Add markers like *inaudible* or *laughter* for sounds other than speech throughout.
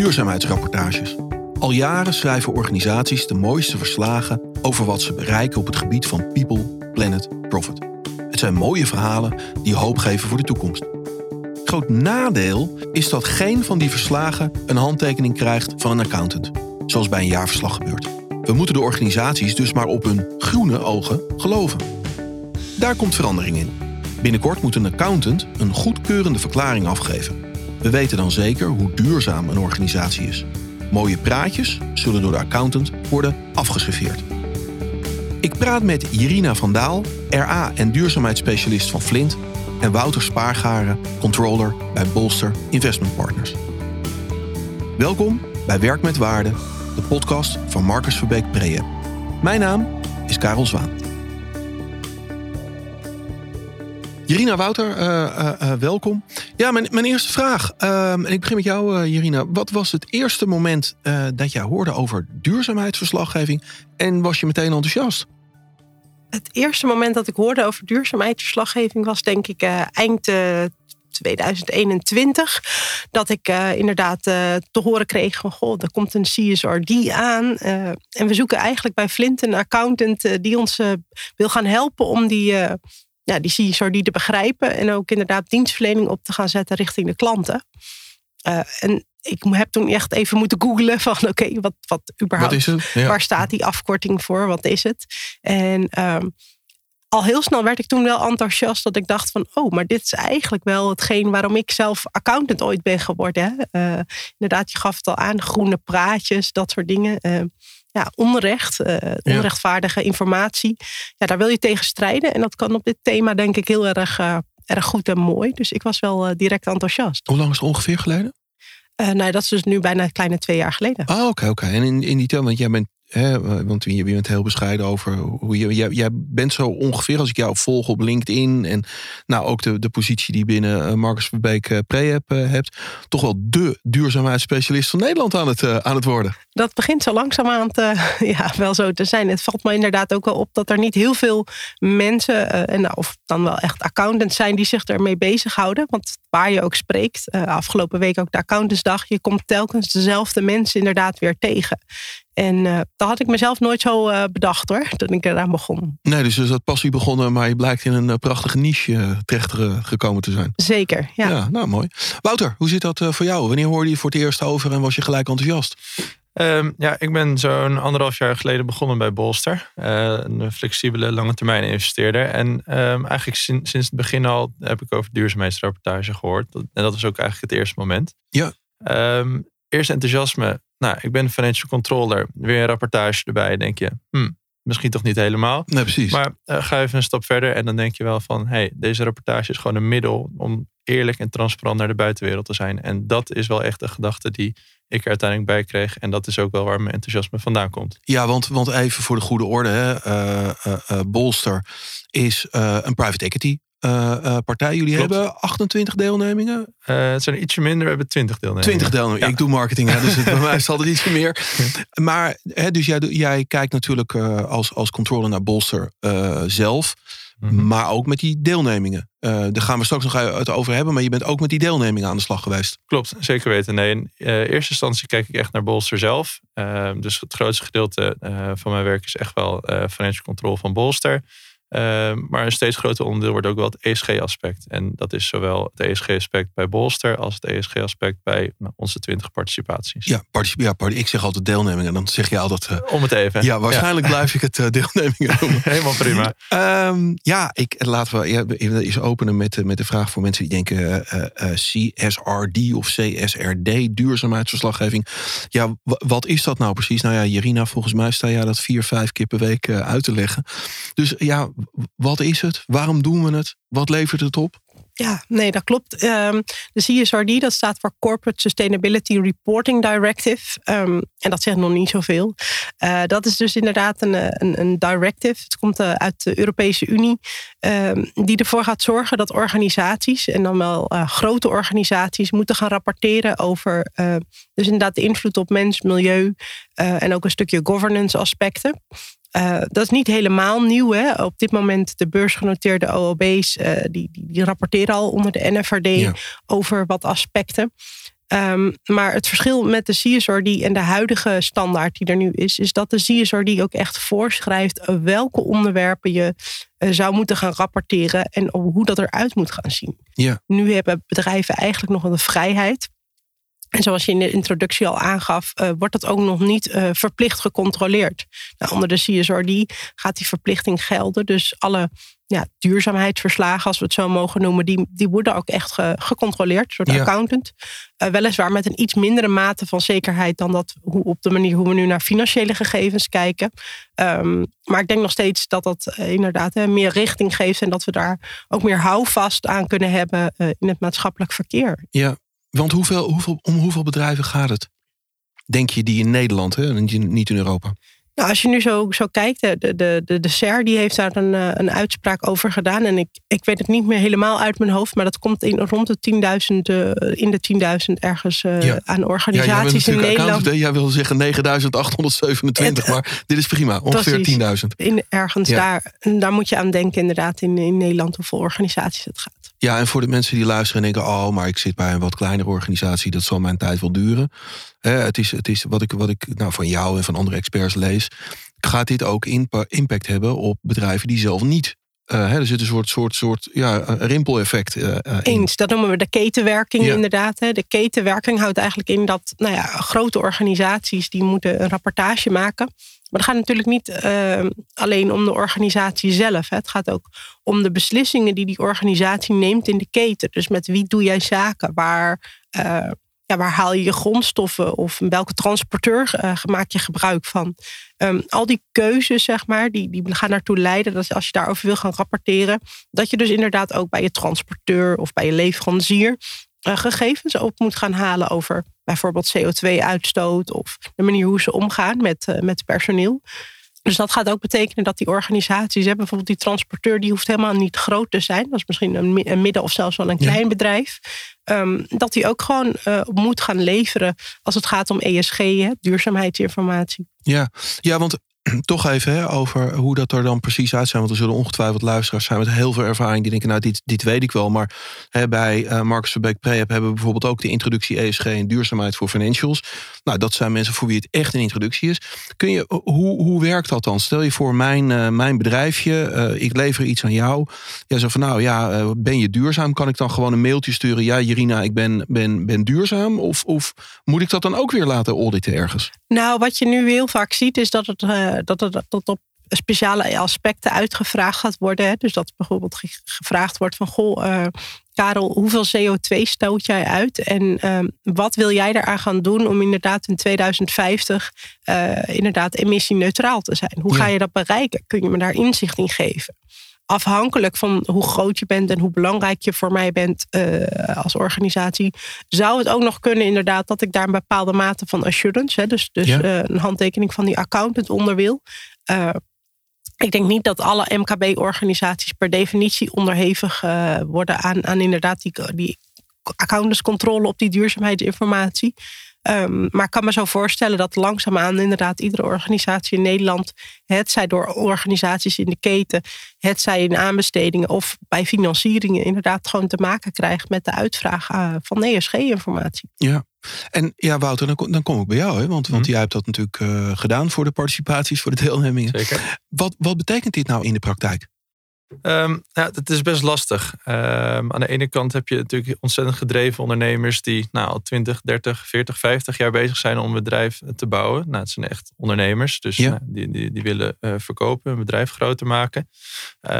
Duurzaamheidsrapportages. Al jaren schrijven organisaties de mooiste verslagen over wat ze bereiken op het gebied van people, planet, profit. Het zijn mooie verhalen die hoop geven voor de toekomst. Groot nadeel is dat geen van die verslagen een handtekening krijgt van een accountant, zoals bij een jaarverslag gebeurt. We moeten de organisaties dus maar op hun groene ogen geloven. Daar komt verandering in. Binnenkort moet een accountant een goedkeurende verklaring afgeven. We weten dan zeker hoe duurzaam een organisatie is. Mooie praatjes zullen door de accountant worden afgeserveerd. Ik praat met Jirina van Daal, RA en duurzaamheidsspecialist van Flint, en Wouter Spaargaren, controller bij Bolster Investment Partners. Welkom bij Werk met Waarde, de podcast van Marcus Verbeek Preem. Mijn naam is Karel Zwaan. Jirina Wouter, uh, uh, uh, welkom. Ja, mijn, mijn eerste vraag. Ehm, en ik begin met jou, Jirina. Wat was het eerste moment dat jij hoorde over duurzaamheidsverslaggeving en was je meteen enthousiast? Het eerste moment dat ik hoorde over duurzaamheidsverslaggeving was denk ik eind 2021. Dat ik inderdaad te horen kreeg van goh, er komt een CSRD aan. En we zoeken eigenlijk bij Flint een accountant die ons wil gaan helpen om die ja, die CSRD te begrijpen en ook inderdaad dienstverlening op te gaan zetten richting de klanten. Uh, en ik heb toen echt even moeten googlen *laughs* van oké, wat, wat überhaupt, wat ja. waar staat die afkorting voor, wat is het? En um, al heel snel werd ik toen wel enthousiast dat ik dacht van oh, maar dit is eigenlijk wel hetgeen waarom ik zelf accountant ooit ben geworden. Hè? Uh, inderdaad, je gaf het al aan, groene praatjes, dat soort dingen. Uh, ja, onrecht, uh, onrechtvaardige informatie. Ja, daar wil je tegen strijden. En dat kan op dit thema denk ik heel erg, uh, erg goed en mooi. Dus ik was wel uh, direct enthousiast. Hoe lang is het ongeveer geleden? nou, dat is dus nu bijna een kleine twee jaar geleden. Ah, oké, oké. En in, in die tijd, want jij bent Hè, want je bent heel bescheiden over hoe je. Jij, jij, bent zo ongeveer, als ik jou volg op LinkedIn. En nou ook de, de positie die binnen uh, Marcus Verbeek uh, Prehab uh, hebt. Toch wel de duurzaamheidsspecialist van Nederland aan het, aan het worden. Dat begint zo langzaamaan te, *laughs* ja, wel zo te zijn. Het valt me inderdaad ook wel op dat er niet heel veel mensen. en nou, of dan wel echt accountants zijn die zich ermee bezighouden. Want waar je ook spreekt, afgelopen week ook de accountantsdag. Je komt telkens dezelfde mensen inderdaad weer tegen. En uh, dat had ik mezelf nooit zo uh, bedacht hoor, toen ik eraan begon. Nee, dus is dat passie begonnen, maar je blijkt in een uh, prachtige niche terecht gekomen te zijn. Zeker, ja. ja nou, mooi. Wouter, hoe zit dat voor jou? Wanneer hoorde je voor het eerst over en was je gelijk enthousiast? Um, ja, ik ben zo'n anderhalf jaar geleden begonnen bij Bolster. een flexibele lange termijn investeerder. En um, eigenlijk sinds, sinds het begin al heb ik over duurzaamheidsrapportage gehoord. En dat was ook eigenlijk het eerste moment. Ja. Um, eerst enthousiasme nou, ik ben financial controller. Weer een rapportage erbij. Denk je, hmm, misschien toch niet helemaal. Nee, precies. Maar uh, ga even een stap verder en dan denk je wel van... hey, deze rapportage is gewoon een middel om eerlijk en transparant naar de buitenwereld te zijn. En dat is wel echt de gedachte die ik er uiteindelijk bij kreeg. En dat is ook wel waar mijn enthousiasme vandaan komt. Ja, want, want even voor de goede orde. Hè, uh, uh, Bolster is een private equity uh, partij. Jullie Klopt. hebben 28 deelnemingen? Uh, het zijn ietsje minder, we hebben 20 deelnemingen. 20 deelnemingen. Ja. Ik doe marketing, hè, dus het, *laughs* bij mij zal er ietsje meer. *laughs* Maar hè, dus jij, jij kijkt natuurlijk als, als controller naar Bolster zelf. Mm -hmm. Maar ook met die deelnemingen. daar gaan we straks nog uit over hebben. Maar je bent ook met die deelnemingen aan de slag geweest. Klopt, zeker weten. Nee, in eerste instantie kijk ik echt naar Bolster zelf. dus het grootste gedeelte van mijn werk is echt wel financial control van Bolster. Uh, maar een steeds groter onderdeel wordt ook wel het ESG-aspect. En dat is zowel het ESG-aspect bij Bolster als het ESG-aspect bij nou, onze 20 participaties. Ja, participatie, ja part ik zeg altijd deelnemingen. En dan zeg je altijd. Uh, Om het even. Ja, waarschijnlijk ja. blijf ik het uh, deelnemingen *laughs* noemen. Helemaal prima. um, ja, ik, laten we ja, eens openen met, met de vraag voor mensen die denken: CSRD of CSRD, duurzaamheidsverslaggeving. Ja, wat is dat nou precies? Nou ja, Jirina, volgens mij sta jij dat vier, vijf keer per week uit te leggen. Dus ja, wat is het? Waarom doen we het? Wat levert het op? Ja, nee, dat klopt. Um, de CSRD, dat staat voor Corporate Sustainability Reporting Directive. Um, en dat zegt nog niet zoveel. Uh, dat is dus inderdaad een, een, een directive. Het komt uh, uit de Europese Unie. Um, die ervoor gaat zorgen dat organisaties, en dan wel grote organisaties, moeten gaan rapporteren over dus inderdaad de invloed op mens, milieu en ook een stukje governance aspecten. Uh, dat is niet helemaal nieuw. Hè? Op dit moment de beursgenoteerde OOB's, uh, die, die, die, rapporteren al onder de NFRD ja. over wat aspecten. Ehm, maar het verschil met de CSRD en de huidige standaard die er nu is, is dat de CSRD ook echt voorschrijft welke onderwerpen je zou moeten gaan rapporteren en hoe dat eruit moet gaan zien. Ja. Nu hebben bedrijven eigenlijk nog wel de vrijheid en zoals je in de introductie al aangaf, uh, wordt dat ook nog niet uh, verplicht gecontroleerd. Nou, onder de CSRD gaat die verplichting gelden. Dus alle ja, duurzaamheidsverslagen, als we het zo mogen noemen, die, die worden ook echt ge, gecontroleerd door de ja. accountant. Uh, weliswaar met een iets mindere mate van zekerheid dan dat hoe, op de manier hoe we nu naar financiële gegevens kijken. Um, maar ik denk nog steeds dat dat inderdaad hè, meer richting geeft en dat we daar ook meer houvast aan kunnen hebben in het maatschappelijk verkeer. Ja, want hoeveel, hoeveel, om hoeveel bedrijven gaat het? Denk je die in Nederland, hè? niet in Europa? Nou, als je nu zo, zo kijkt, de, de, de, de SER die heeft daar een, eh, een uitspraak over gedaan. En ik, ik weet het niet meer helemaal uit mijn hoofd, maar dat komt in rond de 10.000, uh, in de 10.000 ergens uh, ja. aan organisaties ja, in Nederland. Jij wil zeggen 9.827, *laughs* maar dit is prima, ongeveer 10.000. In ergens daar, daar moet je aan denken inderdaad in, in Nederland hoeveel organisaties het gaat. Ja, en voor de mensen die luisteren en denken: oh, maar ik zit bij een wat kleinere organisatie, dat zal mijn tijd wel duren. het, is, het is wat ik, wat ik nou, van jou en van andere experts lees. Gaat dit ook impact hebben op bedrijven die zelf niet uh, er zit een soort, soort, soort ja, rimpeleffect uh, Eens, dat noemen we de ketenwerking inderdaad. Hè. De ketenwerking houdt eigenlijk in dat nou ja, grote organisaties die moeten een rapportage maken. Maar het gaat natuurlijk niet uh, alleen om de organisatie zelf. Hè. Het gaat ook om de beslissingen die die organisatie neemt in de keten. Dus met wie doe jij zaken? Waar, uh, ja, waar haal je je grondstoffen? Of welke transporteur uh, maak je gebruik van? Um, al die keuzes, zeg maar, die, die gaan ertoe leiden dat als je daarover wil gaan rapporteren, dat je dus inderdaad ook bij je transporteur of bij je leverancier gegevens op moet gaan halen over bijvoorbeeld CO2-uitstoot of de manier hoe ze omgaan met, uh, met personeel. Dus dat gaat ook betekenen dat die organisaties, hè, bijvoorbeeld die transporteur, die hoeft helemaal niet groot te zijn. Dat is misschien een, een midden- of zelfs wel een klein ja. bedrijf. Um, dat die ook gewoon uh, moet gaan leveren als het gaat om ESG, hè, duurzaamheidsinformatie. Ja, ja want *clears throat* toch even hè, over hoe dat er dan precies uit zijn. Want er zullen ongetwijfeld luisteraars zijn met heel veel ervaring die denken, nou dit, dit weet ik wel. Maar hè, bij uh, Marcus Verbeek Prehab hebben we bijvoorbeeld ook de introductie ESG en duurzaamheid voor financials. Nou, dat zijn mensen voor wie het echt een introductie is. Kun je, hoe, hoe werkt dat dan? Stel je voor mijn, uh, mijn bedrijfje, ik lever iets aan jou. Jij zegt van nou ja, ben je duurzaam? Kan ik dan gewoon een mailtje sturen? Ja, Jirina, ik ben, ben, ben duurzaam. Of, of moet ik dat dan ook weer laten auditen ergens? Nou, wat je nu heel vaak ziet is dat het, dat het dat op speciale aspecten uitgevraagd gaat worden. Dus dat bijvoorbeeld gevraagd wordt van goh, uh, Karel, hoeveel CO2 stoot jij uit? En uh, wat wil jij daaraan gaan doen om inderdaad in 2050 uh, inderdaad emissieneutraal te zijn? Hoe ja. ga je dat bereiken? Kun je me daar inzicht in geven? Afhankelijk van hoe groot je bent en hoe belangrijk je voor mij bent uh, als organisatie, zou het ook nog kunnen inderdaad dat ik daar een bepaalde mate van assurance, hè, dus, dus ja. een handtekening van die accountant onder wil. Uh, ik denk niet dat alle MKB-organisaties per definitie onderhevig worden aan, aan inderdaad die, die accountantscontrole op die duurzaamheidsinformatie. Um, maar ik kan me zo voorstellen dat langzaamaan inderdaad iedere organisatie in Nederland, het zij door organisaties in de keten, het zij in aanbestedingen of bij financieringen, inderdaad gewoon te maken krijgt met de uitvraag uh, van ESG-informatie. Ja, en ja, Wouter, dan, dan kom ik bij jou, hè? Want, want mm. jij hebt dat natuurlijk uh, gedaan voor de participaties, voor de deelnemingen. Zeker. Wat, wat betekent dit nou in de praktijk? Um, ja, het is best lastig. Um, aan de ene kant heb je natuurlijk ontzettend gedreven ondernemers die nou, al 20, 30, 40, 50 jaar bezig zijn om een bedrijf te bouwen. Nou, het zijn echt ondernemers, dus ja. nou, die, die, die willen uh, verkopen, een bedrijf groter maken. Um,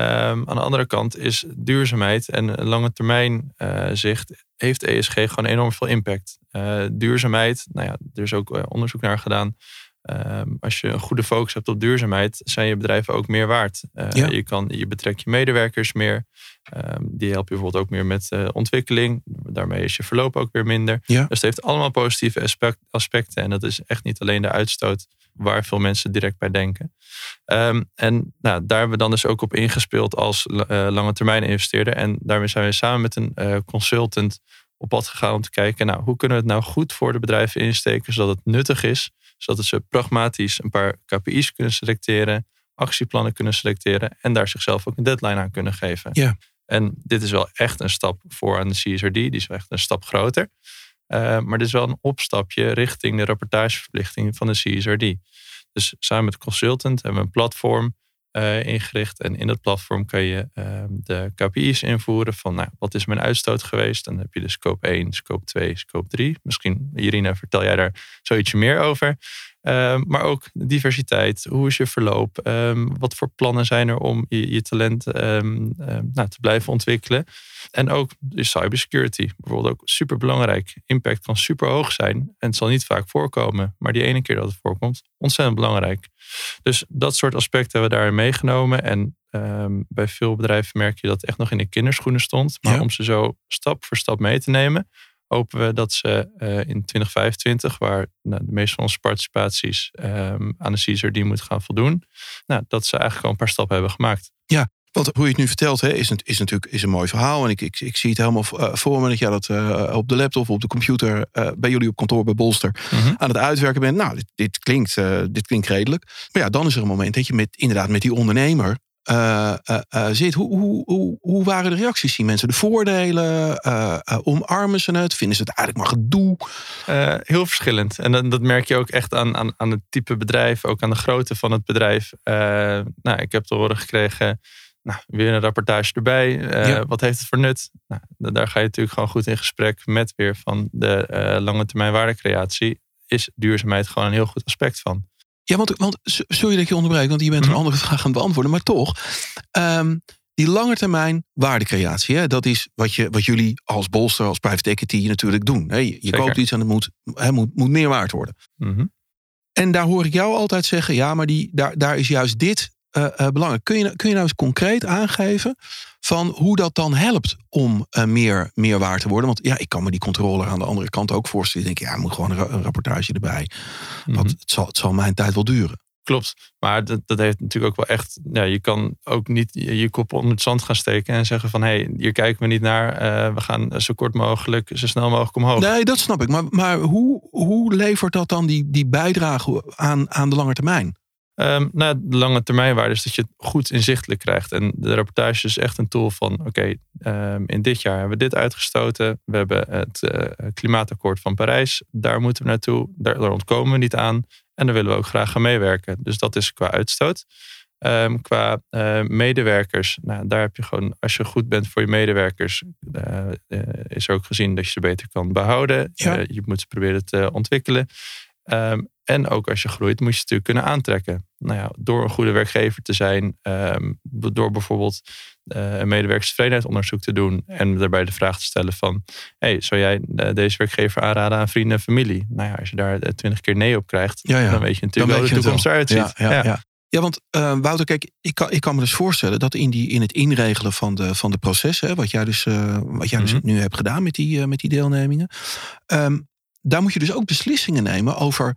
aan de andere kant is duurzaamheid en lange termijn uh, zicht heeft ESG gewoon enorm veel impact. Uh, duurzaamheid, nou ja, er is ook onderzoek naar gedaan. Um, als je een goede focus hebt op duurzaamheid, zijn je bedrijven ook meer waard. Uh, ja. je, kan, je betrekt je medewerkers meer. Um, die help je bijvoorbeeld ook meer met uh, ontwikkeling. Daarmee is je verloop ook weer minder. Ja. Dus het heeft allemaal positieve aspect, aspecten. En dat is echt niet alleen de uitstoot waar veel mensen direct bij denken. Um, en nou, daar hebben we dan dus ook op ingespeeld als uh, lange termijn investeerder. En daarmee zijn we samen met een consultant op pad gegaan om te kijken, nou, hoe kunnen we het nou goed voor de bedrijven insteken, zodat het nuttig is zodat ze pragmatisch een paar KPI's kunnen selecteren, actieplannen kunnen selecteren en daar zichzelf ook een deadline aan kunnen geven. Ja. En dit is wel echt een stap voor aan de CSRD, die is wel echt een stap groter. maar dit is wel een opstapje richting de rapportageverplichting van de CSRD. Dus samen met de consultant hebben we een platform uh, ingericht. En in dat platform kan je uh, de KPI's invoeren van nou, wat is mijn uitstoot geweest. Dan heb je de scope 1, scope 2, scope 3. Misschien, Irina, vertel jij daar zoiets meer over. Uh, maar ook diversiteit. Hoe is je verloop? Ehm, wat voor plannen zijn er om je, je talent nou, te blijven ontwikkelen? En ook de cybersecurity, bijvoorbeeld ook super belangrijk. Impact kan super hoog zijn en het zal niet vaak voorkomen. Maar die ene keer dat het voorkomt, ontzettend belangrijk. Dus dat soort aspecten hebben we daarin meegenomen. En bij veel bedrijven merk je dat het echt nog in de kinderschoenen stond. Maar om ze zo stap voor stap mee te nemen, hopen we dat ze uh, in 2025, waar nou, de meeste van onze participaties um, aan de Caesar die moet gaan voldoen, nou, dat ze eigenlijk al een paar stappen hebben gemaakt. Ja, want hoe je het nu vertelt, hè, is, is natuurlijk is een mooi verhaal. En ik, ik, ik zie het helemaal uh, voor me dat jij dat uh, op de laptop of op de computer uh, bij jullie op kantoor bij Bolster mm-hmm. aan het uitwerken bent. Nou, dit, dit klinkt, dit klinkt redelijk. Maar ja, dan is er een moment dat je met, inderdaad met die ondernemer zit. Hoe, hoe, hoe, hoe waren de reacties? Zien mensen de voordelen? omarmen ze het? Vinden ze het eigenlijk maar gedoe? heel verschillend. En dat, dat, merk je ook echt aan, aan, aan het type bedrijf, ook aan de grootte van het bedrijf. nou, ik heb te horen gekregen nou, weer een rapportage erbij. Uh, Wat heeft het voor nut? Nou, daar ga je natuurlijk gewoon goed in gesprek met weer van de uh, lange termijn waardecreatie. Is duurzaamheid gewoon een heel goed aspect van. Ja, want, want sorry dat je onderbreekt, want je bent een mhm. andere vraag aan het beantwoorden. Maar toch, um, die lange termijn waardecreatie, hè, dat is wat, je, wat jullie als bolster, als private equity natuurlijk doen. Hè. Je, je koopt iets en het moet, hè, moet, moet meer waard worden. Mm En daar hoor ik jou altijd zeggen, ja, maar die, daar, daar is juist dit uh, belangrijk. Kun je, kun je nou eens concreet aangeven van hoe dat dan helpt om uh, meer, meer waar te worden? Want ja, ik kan me die controller aan de andere kant ook voorstellen. Ik denk, ja, moet gewoon een, rapportage erbij. Want mhm. het, zal, het zal mijn tijd wel duren. Klopt, maar dat, dat heeft natuurlijk ook wel echt. Ja, je kan ook niet je, kop onder het zand gaan steken en zeggen van hé, hey, hier kijken we niet naar. we gaan zo kort mogelijk, zo snel mogelijk omhoog. Nee, dat snap ik. Maar, maar hoe, hoe levert dat dan die, die bijdrage aan, aan de lange termijn? Um, nou, de lange termijnwaarde is dat je het goed inzichtelijk krijgt. En de rapportage is echt een tool van: oké, ehm, in dit jaar hebben we dit uitgestoten. We hebben het uh, klimaatakkoord van Parijs. Daar moeten we naartoe. Daar, ontkomen we niet aan. En daar willen we ook graag aan meewerken. Dus dat is qua uitstoot. Um, qua uh, medewerkers, nou, daar heb je gewoon, als je goed bent voor je medewerkers, uh, is er ook gezien dat je ze beter kan behouden. Ja. je moet ze proberen te ontwikkelen. Um, en ook als je groeit, moet je het natuurlijk kunnen aantrekken. Nou ja, door een goede werkgever te zijn, um, door bijvoorbeeld uh, een medewerkerstevredenheidsonderzoek te doen en daarbij de vraag te stellen van, hey, zou jij uh, deze werkgever aanraden aan vrienden en familie? Nou ja, als je daar eh, twintig keer nee op krijgt, ja, ja. dan weet je natuurlijk hoe de toekomst eruit ziet. Ja, ja, ja. want uh, Wouter, kijk, ik kan, ik kan me dus voorstellen dat in, die, in het inregelen van de, van de processen, wat jij dus, uh, wat jij dus mhm. nu hebt gedaan met die, uh, met die deelnemingen, um, daar moet je dus ook beslissingen nemen over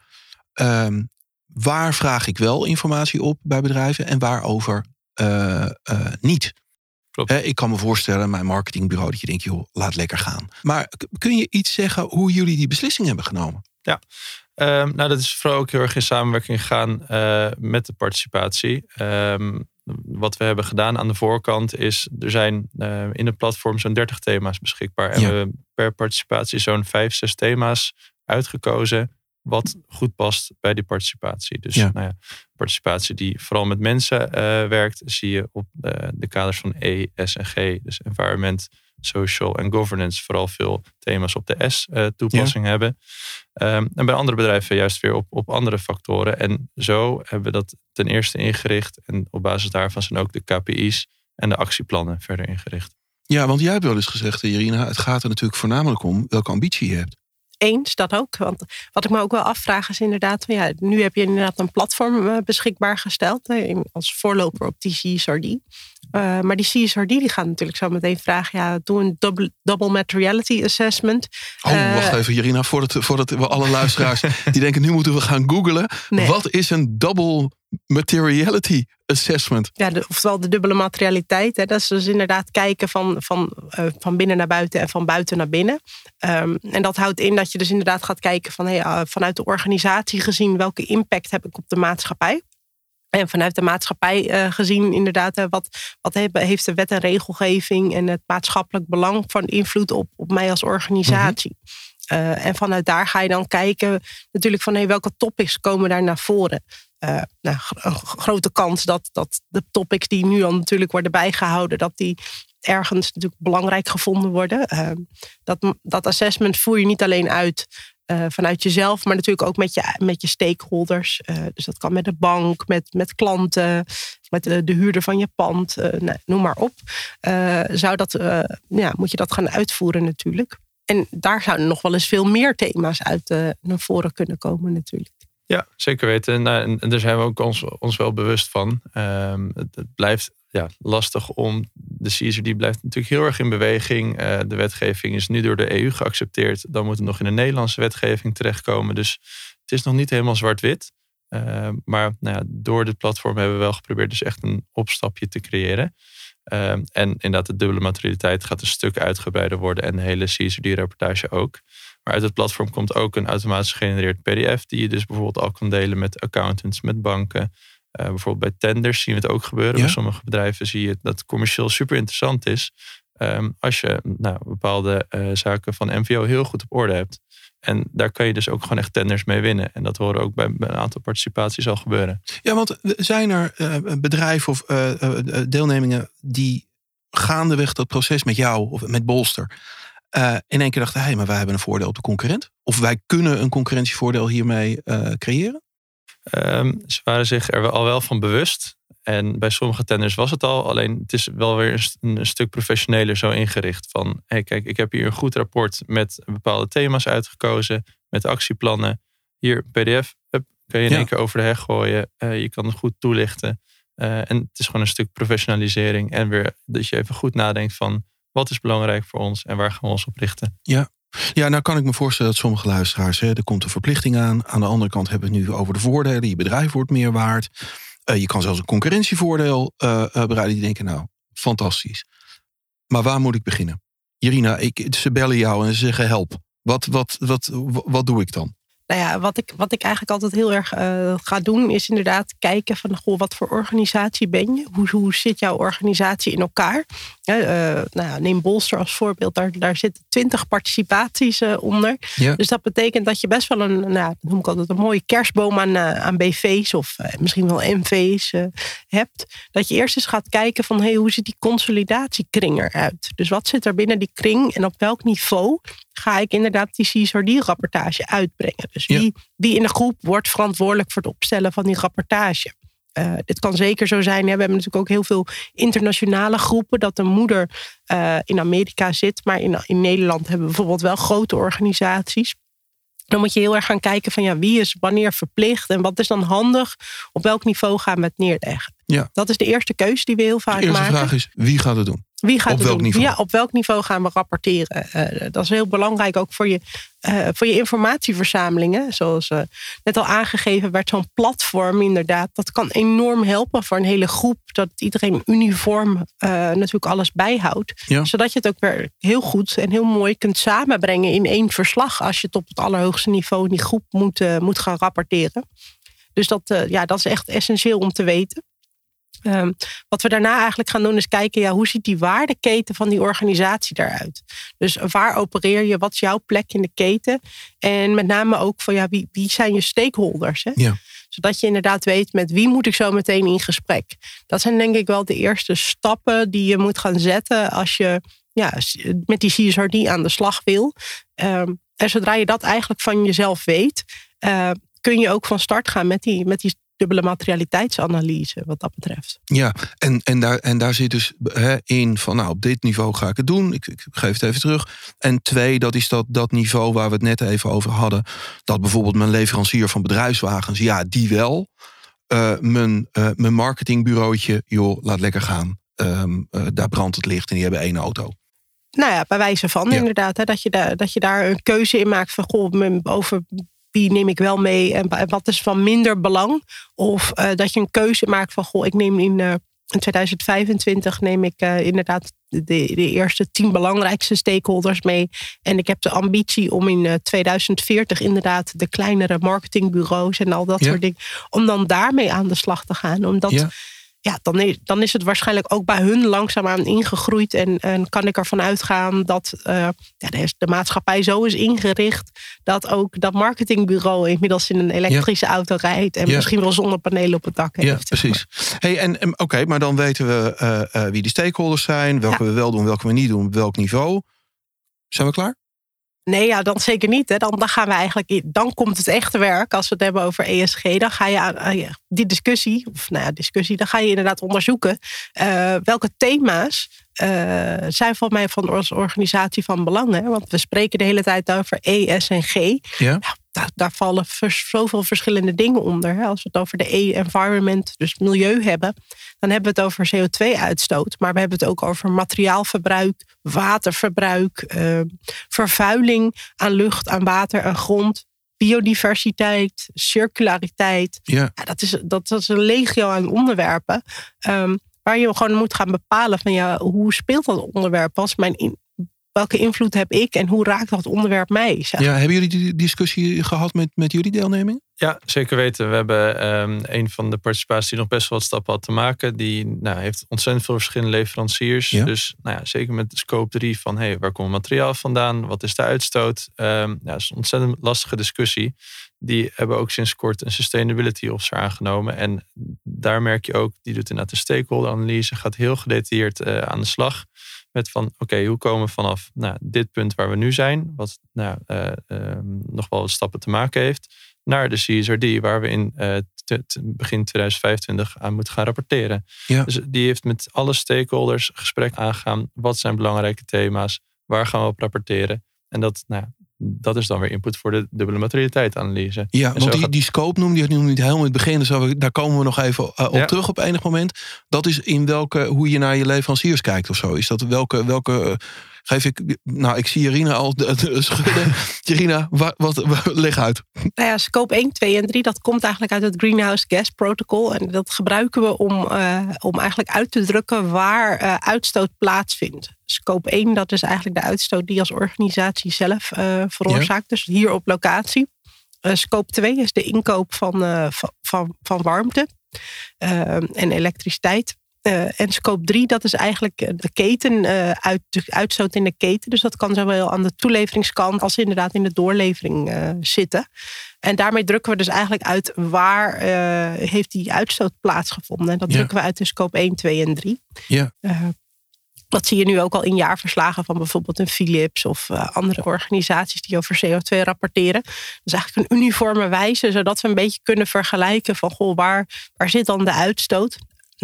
um, waar vraag ik wel informatie op bij bedrijven en waarover uh, uh, niet. Klopt. ik kan me voorstellen, mijn marketingbureau, dat je denkt, joh, laat lekker gaan. Maar kun je iets zeggen hoe jullie die beslissing hebben genomen? Ja, um, nou dat is vooral ook heel erg in samenwerking gegaan uh, met de participatie. Um, wat we hebben gedaan aan de voorkant is, er zijn uh, in het platform zo'n 30 thema's beschikbaar. En ja. we hebben per participatie zo'n 5, 6 thema's uitgekozen wat goed past bij die participatie. Dus Nou ja, participatie die vooral met mensen uh, werkt, zie je op uh, de kaders van E, S en G, dus environment, social en governance, vooral veel thema's op de S-toepassing uh, hebben. Um, en bij andere bedrijven juist weer op, op andere factoren. En zo hebben we dat ten eerste ingericht. En op basis daarvan zijn ook de KPI's en de actieplannen verder ingericht. Ja, want jij hebt wel eens gezegd, Irina, het gaat er natuurlijk voornamelijk om welke ambitie je hebt eens, dat ook. Want wat ik me ook wel afvraag is inderdaad, ja, nu heb je inderdaad een platform eh, beschikbaar gesteld als voorloper op die CSRD. Uh, maar die CSRD die gaat natuurlijk zo meteen vragen, ja, doe een double, double materiality assessment. Oh, uh, wacht even Jirina, voordat, voordat we alle luisteraars *laughs* die denken nu moeten we gaan googlen. Wat is een double materiality assessment. Ja, de, oftewel de dubbele materialiteit. Hè. Dat is dus inderdaad kijken van, van, uh, van binnen naar buiten en van buiten naar binnen. Um, en dat houdt in dat je dus inderdaad gaat kijken van hey, uh, vanuit de organisatie gezien welke impact heb ik op de maatschappij. En vanuit de maatschappij uh, gezien, inderdaad, wat, wat heeft de wet en regelgeving en het maatschappelijk belang van invloed op, op mij als organisatie. en vanuit daar ga je dan kijken natuurlijk van hey, welke topics komen daar naar voren. Uh, nou, een grote kans dat, dat de topics die nu al natuurlijk worden bijgehouden, dat die ergens natuurlijk belangrijk gevonden worden. Uh, dat, dat assessment voer je niet alleen uit uh, vanuit jezelf, maar natuurlijk ook met je, met je stakeholders. dus dat kan met de bank, met, met klanten, met de, de huurder van je pand, nou, noem maar op. zou dat, ja, moet je dat gaan uitvoeren natuurlijk. En daar zouden nog wel eens veel meer thema's uit naar voren kunnen komen natuurlijk. Ja, zeker weten. Nou, en, daar zijn we ook ons, ons wel bewust van. Um, het, blijft ja, lastig om. De CSRD blijft natuurlijk heel erg in beweging. Uh, de wetgeving is nu door de EU geaccepteerd. Dan moet het nog in de Nederlandse wetgeving terechtkomen. Dus het is nog niet helemaal zwart-wit. Uh, maar nou ja, door dit platform hebben we wel geprobeerd dus echt een opstapje te creëren. Uh, en inderdaad, de dubbele materialiteit gaat een stuk uitgebreider worden. En de hele CSRD-rapportage ook. Maar uit het platform komt ook een automatisch gegenereerd PDF, die je dus bijvoorbeeld al kan delen met accountants, met banken. Uh, bijvoorbeeld bij tenders zien we het ook gebeuren. Bij sommige bedrijven zie je dat het commercieel super interessant is. Um, als je nou, bepaalde uh, zaken van MVO heel goed op orde hebt. En daar kan je dus ook gewoon echt tenders mee winnen. En dat horen ook bij een aantal participaties al gebeuren. Ja, want zijn er uh, bedrijven of deelnemingen die gaandeweg dat proces met jou of met Bolster in één keer dachten, hé, hey, maar wij hebben een voordeel op de concurrent. Of wij kunnen een concurrentievoordeel hiermee creëren? Um, ze waren zich er al wel van bewust. En bij sommige tenders was het al. Alleen het is wel weer een, een stuk professioneler zo ingericht. Van, hey, kijk, ik heb hier een goed rapport met bepaalde thema's uitgekozen. Met actieplannen. Hier, pdf, up, kan je in één keer over de heg gooien. Uh, je kan het goed toelichten. en het is gewoon een stuk professionalisering. En weer dat je even goed nadenkt van wat is belangrijk voor ons en waar gaan we ons op richten? Ja. Ja, nou kan ik me voorstellen dat sommige luisteraars, hè, er komt een verplichting aan. Aan de andere kant hebben we het nu over de voordelen. Je bedrijf wordt meer waard. Uh, je kan zelfs een concurrentievoordeel uh, bereiden. Die denken, nou, fantastisch. Maar waar moet ik beginnen? Irina, ik, ze bellen jou en ze zeggen help. Wat, wat, wat, wat doe ik dan? Nou ja, wat ik, wat ik eigenlijk altijd heel erg uh, ga doen, is inderdaad kijken van goh, wat voor organisatie ben je? Hoe, hoe zit jouw organisatie in elkaar? Uh, nou ja, neem Bolster als voorbeeld, daar, daar zitten twintig participaties uh, onder. Ja. Dus dat betekent dat je best wel een, nou, noem ik altijd een mooie kerstboom aan, aan BV's of misschien wel MV's hebt. Dat je eerst eens gaat kijken van hey, hoe ziet die consolidatiekring eruit? Dus wat zit er binnen die kring en op welk niveau ga ik inderdaad die CSRD-rapportage uitbrengen. Dus wie, wie in de groep wordt verantwoordelijk voor het opstellen van die rapportage? Uh, dit kan zeker zo zijn. We hebben natuurlijk ook heel veel internationale groepen. Dat de moeder uh, in Amerika zit. Maar in, in Nederland hebben we bijvoorbeeld wel grote organisaties. Dan moet je heel erg gaan kijken van ja, wie is wanneer verplicht en wat is dan handig. Op welk niveau gaan we het neerleggen. Ja. Dat is de eerste keus die we heel vaak maken. De eerste vraag is, wie gaat het doen? Wie gaat op het welk doen? niveau? Ja, op welk niveau gaan we rapporteren? Uh, dat is heel belangrijk ook voor je, uh, voor je informatieverzamelingen. Zoals uh, net al aangegeven werd, zo'n platform inderdaad. Dat kan enorm helpen voor een hele groep. Dat iedereen uniform natuurlijk alles bijhoudt. Ja. Zodat je het ook weer heel goed en heel mooi kunt samenbrengen in één verslag. Als je het op het allerhoogste niveau in die groep moet, moet gaan rapporteren. Dus dat, ja, dat is echt essentieel om te weten. Um, wat we daarna eigenlijk gaan doen is kijken, ja, hoe ziet die waardeketen van die organisatie eruit? Dus waar opereer je? Wat is jouw plek in de keten? En met name ook van, ja, wie, wie zijn je stakeholders? Hè? Ja. Zodat je inderdaad weet met wie moet ik zo meteen in gesprek. Dat zijn denk ik wel de eerste stappen die je moet gaan zetten als je ja, met die CSRD aan de slag wil. Um, en zodra je dat eigenlijk van jezelf weet, uh, kun je ook van start gaan met die, met die dubbele materialiteitsanalyse wat dat betreft. Ja, en, en, daar, en daar zit dus hè, in van nou op dit niveau ga ik het doen. Ik, ik geef het even terug. En twee, dat is dat, dat niveau waar we het net even over hadden. Dat bijvoorbeeld mijn leverancier van bedrijfswagens, ja, die wel. Uh, mijn, uh, mijn marketingbureautje, joh, laat lekker gaan. Um, uh, daar brandt het licht en die hebben één auto. Nou ja, bij wijze van ja. inderdaad. Hè, dat, je daar, dat je daar een keuze in maakt van goh, over wie neem ik wel mee en wat is van minder belang. Of uh, dat je een keuze maakt van, goh, ik neem in, uh, in 2025 neem ik uh, inderdaad de, de, eerste tien belangrijkste stakeholders mee. En ik heb de ambitie om in 2040 inderdaad de kleinere marketingbureaus en al dat Ja. soort dingen, om dan daarmee aan de slag te gaan. Omdat Ja. Ja, dan is, dan is het waarschijnlijk ook bij hun langzaamaan ingegroeid. En, en kan ik ervan uitgaan dat uh, ja, de, maatschappij zo is ingericht. dat ook dat marketingbureau inmiddels in een elektrische auto rijdt. en misschien wel zonnepanelen op het dak heeft. Ja, precies. Hey, en, Oké, maar dan weten we uh, wie de stakeholders zijn. welke we wel doen, welke we niet doen, op welk niveau. Zijn we klaar? Nee, ja, dan zeker niet. Hè. Dan, dan gaan we eigenlijk, dan komt het echte werk. Als we het hebben over ESG, dan ga je aan die discussie, of nou ja, discussie, dan ga je inderdaad onderzoeken uh, welke thema's uh, zijn voor mij van onze organisatie van belang. Hè? Want we spreken de hele tijd over E, S en G. Ja. daar, daar, vallen zoveel verschillende dingen onder. Als we het over de E, environment, dus milieu hebben, dan hebben we het over CO2-uitstoot. Maar we hebben het ook over materiaalverbruik, waterverbruik, uh, vervuiling aan lucht, aan water, aan grond. Biodiversiteit, circulariteit. Ja. ja dat, is, dat, is een legio aan onderwerpen. Um, waar je gewoon moet gaan bepalen van ja, hoe speelt dat onderwerp? Als mijn in, welke invloed heb ik en hoe raakt dat onderwerp mij? Ja, hebben jullie die discussie gehad met, met jullie deelneming? Ja, zeker weten. We hebben um, een van de participaties die nog best wel wat stappen had te maken. Die nou, heeft ontzettend veel verschillende leveranciers. Dus nou ja, zeker met de scope 3 van hey, waar komt materiaal vandaan? Wat is de uitstoot? Um, ja, dat is een ontzettend lastige discussie. Die hebben ook sinds kort een sustainability officer aangenomen. En daar merk je ook, die doet inderdaad de stakeholder analyse, gaat heel gedetailleerd uh, aan de slag. Met van, oké, hoe komen we vanaf nou, dit punt waar we nu zijn, wat nou, uh, uh, nog wel wat stappen te maken heeft, naar de CSRD, waar we in uh, begin 2025 aan moeten gaan rapporteren. Ja. Dus die heeft met alle stakeholders gesprek aangegaan. Wat zijn belangrijke thema's? Waar gaan we op rapporteren? En dat, nou, dat is dan weer input voor de dubbele materialiteitsanalyse. Ja, want die, die scope noemde je nu niet helemaal in het begin. Dus daar komen we nog even uh, op terug op enig moment. Dat is in welke, hoe je naar je leveranciers kijkt of zo. Is dat welke, welke geef ik. Nou, ik zie Irina al schudden. *laughs* Irina, wat, wat, leg uit. Nou ja, scope 1, 2 en 3, dat komt eigenlijk uit het Greenhouse Gas Protocol. En dat gebruiken we om, uh, om eigenlijk uit te drukken waar uh, uitstoot plaatsvindt. Scope 1, dat is eigenlijk de uitstoot die als organisatie zelf uh, veroorzaakt. Ja. Dus hier op locatie. scope 2 is de inkoop van, van, van, van warmte en elektriciteit. Uh, en scope 3, dat is eigenlijk eh, de keten, uh, uit, de uitstoot in de keten. Dus dat kan zowel aan de toeleveringskant als inderdaad in de doorlevering uh, zitten. En daarmee drukken we dus eigenlijk uit waar heeft die uitstoot plaatsgevonden. En dat drukken we uit in scope 1, 2 en 3. Ja. dat zie je nu ook al in jaarverslagen van bijvoorbeeld een Philips of andere organisaties die over CO2 rapporteren. Dat is eigenlijk een uniforme wijze, zodat we een beetje kunnen vergelijken van goh, waar, waar zit dan de uitstoot?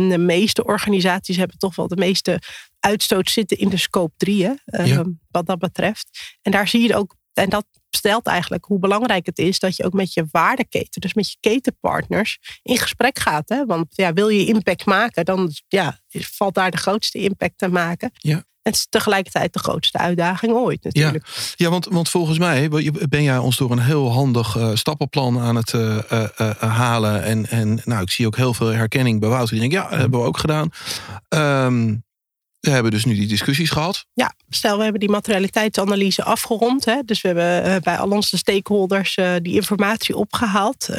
De meeste organisaties hebben toch wel de meeste uitstoot zitten in de scope 3, ehm, wat dat betreft. En daar zie je ook, en dat stelt eigenlijk hoe belangrijk het is dat je ook met je waardeketen, dus met je ketenpartners, in gesprek gaat. Hè? Want ja, wil je impact maken, dan ja, valt daar de grootste impact te maken. Ja. Het is tegelijkertijd de grootste uitdaging ooit natuurlijk. Ja, ja want, want volgens mij ben jij ons door een heel handig uh, stappenplan aan het uh, uh, halen. En, en nou, ik zie ook heel veel herkenning bij Wouter. Die denkt, ja, dat hebben we ook gedaan. Um, we hebben dus nu die discussies gehad. Ja, stel we hebben die materialiteitsanalyse afgerond. Hè, dus we hebben bij al onze stakeholders die informatie opgehaald.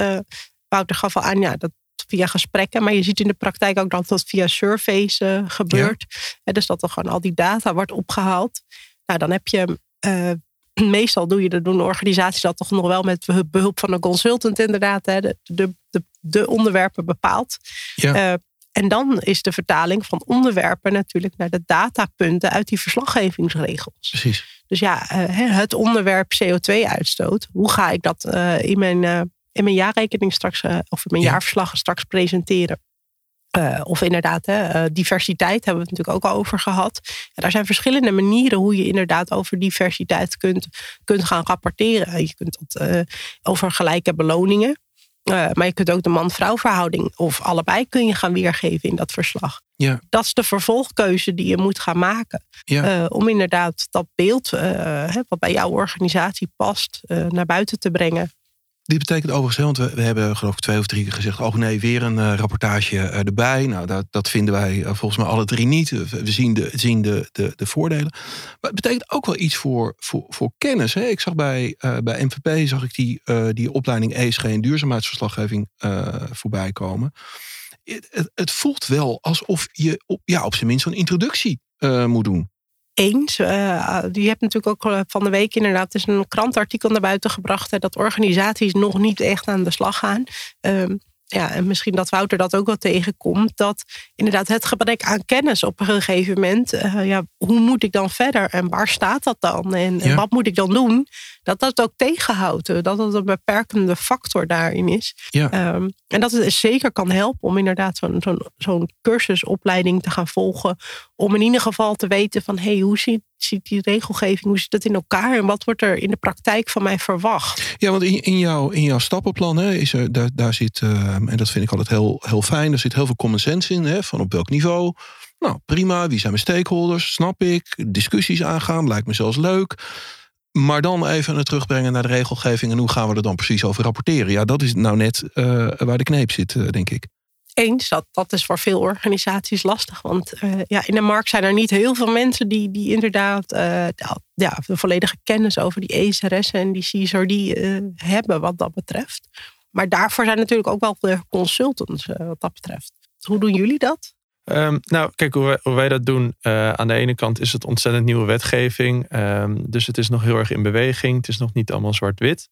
Wouter gaf al aan, ja, dat via gesprekken. Maar je ziet in de praktijk ook dat dat via surveys uh, gebeurt. dus dat er gewoon al die data wordt opgehaald. Nou, dan heb je. Uh, *clears throat* meestal doe je dat, doen organisaties dat toch nog wel met behulp van een consultant, inderdaad, hè, de, de, de, de onderwerpen bepaalt. Ja. Uh, en dan is de vertaling van onderwerpen natuurlijk naar de datapunten uit die verslaggevingsregels. Precies. Dus ja, het onderwerp CO2-uitstoot, hoe ga ik dat in mijn in mijn jaarrekening straks, uh, of in mijn jaarverslag straks presenteren. Uh, of inderdaad, hè, uh, diversiteit hebben we het natuurlijk ook al over gehad. Ja, daar zijn verschillende manieren hoe je inderdaad over diversiteit kunt, kunt gaan rapporteren. Je kunt het over gelijke beloningen. maar je kunt ook de man-vrouw verhouding of allebei kun je gaan weergeven in dat verslag. Ja. Dat is de vervolgkeuze die je moet gaan maken. Ja. om inderdaad dat beeld wat bij jouw organisatie past naar buiten te brengen. Dit betekent overigens, want we, we, hebben geloof ik twee of drie keer gezegd... oh nee, weer een uh, rapportage uh, erbij. Nou, dat, dat vinden wij uh, volgens mij alle drie niet. We zien de, zien de, de, de voordelen. Maar het betekent ook wel iets voor, voor, voor kennis. Hè? Ik zag bij, bij MVP zag ik die, die opleiding ESG en duurzaamheidsverslaggeving voorbij komen. het, het voelt wel alsof je op, ja, op zijn minst een introductie moet doen eens. Uh, je hebt natuurlijk ook van de week inderdaad is een krantartikel naar buiten gebracht. Dat organisaties nog niet echt aan de slag gaan. Um, ja, en misschien dat Wouter dat ook wel tegenkomt, dat inderdaad het gebrek aan kennis op een gegeven moment, uh, ja, hoe moet ik dan verder en waar staat dat dan en, wat moet ik dan doen, dat dat ook tegenhoudt, dat dat een beperkende factor daarin is. Ja. Um, en dat het zeker kan helpen om inderdaad zo'n zo'n zo'n cursusopleiding te gaan volgen, om in ieder geval te weten van, hé, hey, hoe ziet ziet die regelgeving, hoe zit dat in elkaar en wat wordt er in de praktijk van mij verwacht? Ja, want in, in, jouw, in jouw stappenplan hè, is er, daar, daar zit, uh, en dat vind ik altijd heel, heel fijn, er zit heel veel common sense in, hè, van op welk niveau. Nou, prima, wie zijn mijn stakeholders, snap ik. Discussies aangaan, lijkt me zelfs leuk. Maar dan even het terugbrengen naar de regelgeving en hoe gaan we er dan precies over rapporteren? Ja, dat is nou net uh, waar de kneep zit, uh, denk ik eens. Dat, dat is voor veel organisaties lastig. Want uh, ja, in de markt zijn er niet heel veel mensen die, die inderdaad uh, ja, de volledige kennis over die ESRS en die CSRD uh, eh, hebben wat dat betreft. Maar daarvoor zijn natuurlijk ook wel de consultants wat dat betreft. Hoe doen jullie dat? Um, nou, kijk, hoe wij, dat doen. aan de ene kant is het ontzettend nieuwe wetgeving. Um, dus het is nog heel erg in beweging. Het is nog niet allemaal zwart-wit.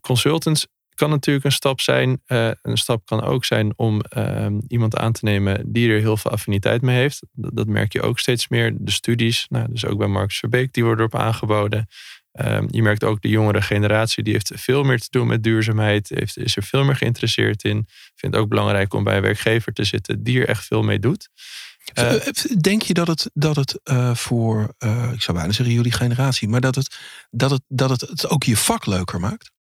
Consultants kan natuurlijk een stap zijn. Uh, een stap kan ook zijn om uh, iemand aan te nemen die er heel veel affiniteit mee heeft. Dat, dat merk je ook steeds meer. De studies, nou, dus ook bij Marcus Verbeek, die worden erop aangeboden. Uh, je merkt ook de jongere generatie, die heeft veel meer te doen met duurzaamheid. Heeft, is er veel meer geïnteresseerd in. Vindt het ook belangrijk om bij een werkgever te zitten die er echt veel mee doet. Eh, denk je dat het, dat het voor, ik zou bijna zeggen jullie generatie, maar dat het, dat, het, dat het, het ook je vak leuker maakt?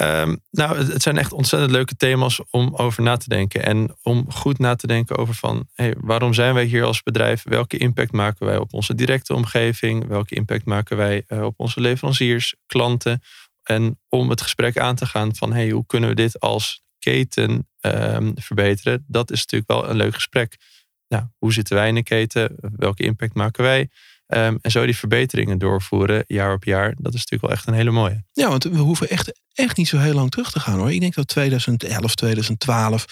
Um, nou, het zijn echt ontzettend leuke thema's om over na te denken. En om goed na te denken over van waarom zijn wij hier als bedrijf? Welke impact maken wij op onze directe omgeving? Welke impact maken wij uh, op onze leveranciers, klanten? En om het gesprek aan te gaan van hey, hoe kunnen we dit als keten um, verbeteren? Dat is natuurlijk wel een leuk gesprek. Nou, hoe zitten wij in de keten? Welke impact maken wij? Um, en zo die verbeteringen doorvoeren jaar op jaar. Dat is natuurlijk wel echt een hele mooie. Ja, want we hoeven echt echt niet zo heel lang terug te gaan hoor. Ik denk dat 2011, 2012,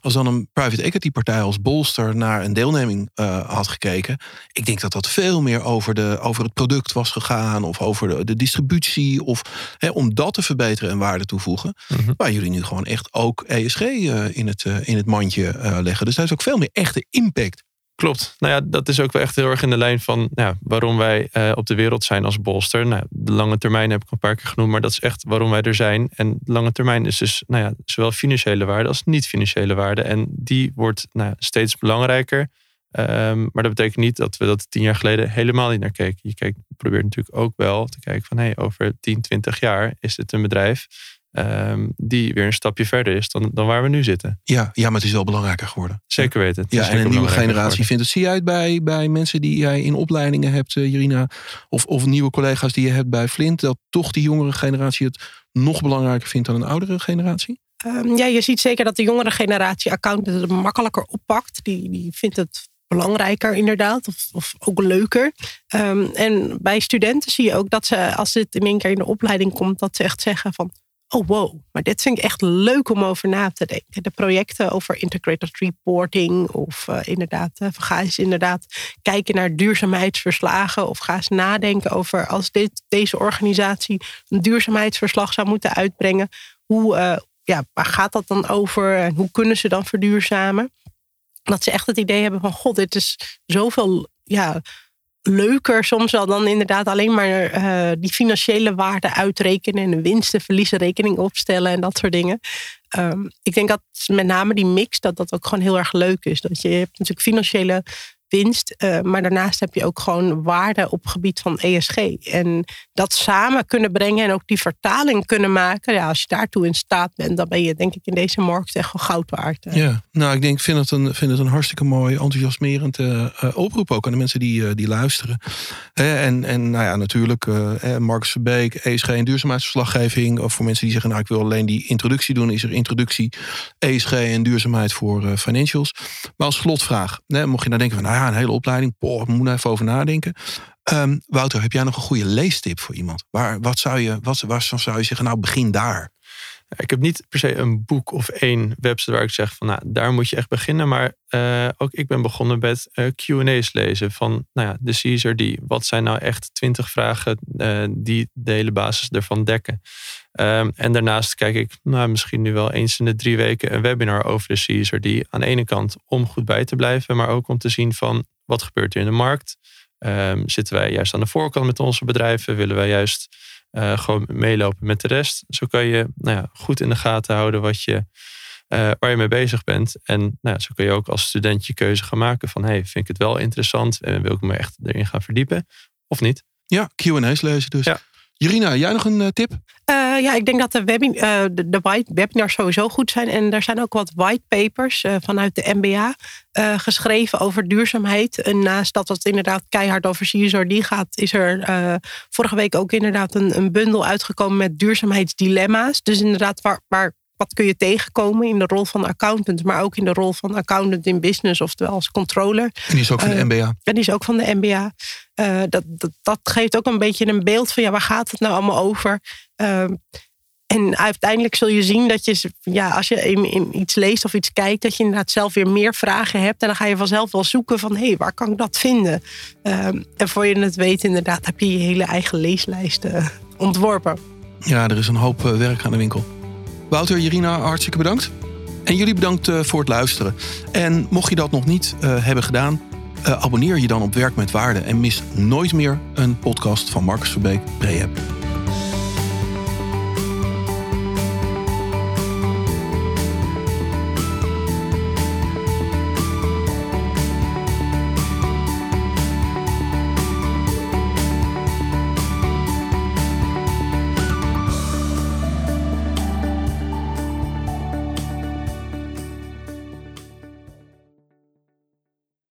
als dan een private equity partij als Bolster naar een deelneming uh, had gekeken. Ik denk dat dat veel meer over, de, over het product was gegaan of over de, de distributie. Of hè, om dat te verbeteren en waarde toevoegen. Mm Waar jullie nu gewoon echt ook ESG uh, eh, in, het, uh, in het mandje leggen. Dus daar is ook veel meer echte impact. Klopt. Nou ja, dat is ook wel echt heel erg in de lijn van ja, waarom wij uh, op de wereld zijn als bolster. Nou, de lange termijn heb ik een paar keer genoemd, maar dat is echt waarom wij er zijn. En de lange termijn is dus nou ja, zowel financiële waarde als niet-financiële waarde. En die wordt nou, steeds belangrijker. Um, maar dat betekent niet dat we dat tien jaar geleden helemaal niet naar keken. Je kijkt, probeert natuurlijk ook wel te kijken van hey, over 10, 20 jaar is dit een bedrijf Um, die weer een stapje verder is dan, dan waar we nu zitten. Ja, ja, maar het is wel belangrijker geworden. Zeker weten. Het ja, en een nieuwe generatie vindt het. Zie je uit bij, bij mensen die jij in opleidingen hebt, uh, Jirina, of, of nieuwe collega's die je hebt bij Flint, dat toch die jongere generatie het nog belangrijker vindt dan een oudere generatie? Um, ja, je ziet zeker dat de jongere generatie accountant het makkelijker oppakt. Die, die vindt het belangrijker inderdaad, of, of ook leuker. Um, en bij studenten zie je ook dat ze, als dit in één keer in de opleiding komt, dat ze echt zeggen van oh wow, maar dit vind ik echt leuk om over na te denken. De projecten over integrated reporting of uh, inderdaad, uh, ga eens inderdaad kijken naar duurzaamheidsverslagen of ga eens nadenken over als dit, deze organisatie een duurzaamheidsverslag zou moeten uitbrengen, hoe, uh, ja, waar gaat dat dan over en hoe kunnen ze dan verduurzamen? Dat ze echt het idee hebben van god, dit is zoveel ja, leuker soms wel dan inderdaad alleen maar uh, die financiële waarde uitrekenen en een winsten-verliezenrekening opstellen en dat soort dingen. Um, ik denk dat met name die mix, dat dat ook gewoon heel erg leuk is. Dat je hebt natuurlijk financiële winst. Uh, maar daarnaast heb je ook gewoon waarde op het gebied van ESG. En dat samen kunnen brengen en ook die vertaling kunnen maken. Ja, als je daartoe in staat bent, dan ben je denk ik in deze markt echt wel goud waard. Ja, nou ik denk, vind het een, vind het een hartstikke mooi, enthousiasmerend uh, oproep ook aan de mensen die, die luisteren. en, en nou ja, natuurlijk, Marcus Verbeek, ESG en duurzaamheidsverslaggeving. Of voor mensen die zeggen, nou ik wil alleen die introductie doen, is er introductie ESG en duurzaamheid voor financials. Maar als slotvraag, mocht je nou denken van, nou ja, een hele opleiding. Poh, moet even over nadenken. Um, Wouter, heb jij nog een goede leestip voor iemand? Waar, wat zou je, wat, waar zou je zeggen, nou begin daar? Ik heb niet per se een boek of één website waar ik zeg van nou, daar moet je echt beginnen. Maar uh, ook ik ben begonnen met uh, QA's lezen van nou ja, de Caesar die. Wat zijn nou echt twintig vragen uh, die de hele basis ervan dekken? Um, en daarnaast kijk ik nou, misschien nu wel eens in de drie weken een webinar over de Caesar die aan de ene kant om goed bij te blijven, maar ook om te zien van wat gebeurt er in de markt. Um, zitten wij juist aan de voorkant met onze bedrijven? Willen wij juist uh, gewoon meelopen met de rest. Zo kan je nou ja, goed in de gaten houden wat je, uh, waar je mee bezig bent. En nou ja, zo kun je ook als student je keuze gaan maken van hey, vind ik het wel interessant en wil ik me echt erin gaan verdiepen of niet. Ja, Q&A's lezen dus. Ja. Jurina, jij nog een uh, tip? Uh, ja, ik denk dat uh, de, de white webinars sowieso goed zijn. En er zijn ook wat whitepapers vanuit de MBA geschreven over duurzaamheid. En naast dat het inderdaad keihard over CSRD gaat, is er vorige week ook inderdaad een, een bundel uitgekomen met duurzaamheidsdilemma's. Dus inderdaad, waar wat kun je tegenkomen in de rol van accountant, maar ook in de rol van accountant in business, oftewel als controller. En die is ook van de MBA. En die is ook van de MBA. Uh, dat, dat, dat, geeft ook een beetje een beeld van ja, waar gaat het nou allemaal over? Uh, en uiteindelijk zul je zien dat je, ja, als je in, in, iets leest of iets kijkt, dat je inderdaad zelf weer meer vragen hebt. En dan ga je vanzelf wel zoeken van hé, hey, waar kan ik dat vinden? Uh, en voor je het weet, inderdaad, heb je je hele eigen leeslijst ontworpen. Ja, er is een hoop werk aan de winkel. Wouter, Jirina, hartstikke bedankt. En jullie bedankt voor het luisteren. En mocht je dat nog niet uh, hebben gedaan, uh, abonneer je dan op Werk met Waarde en mis nooit meer een podcast van Marcus Verbeek Prehab.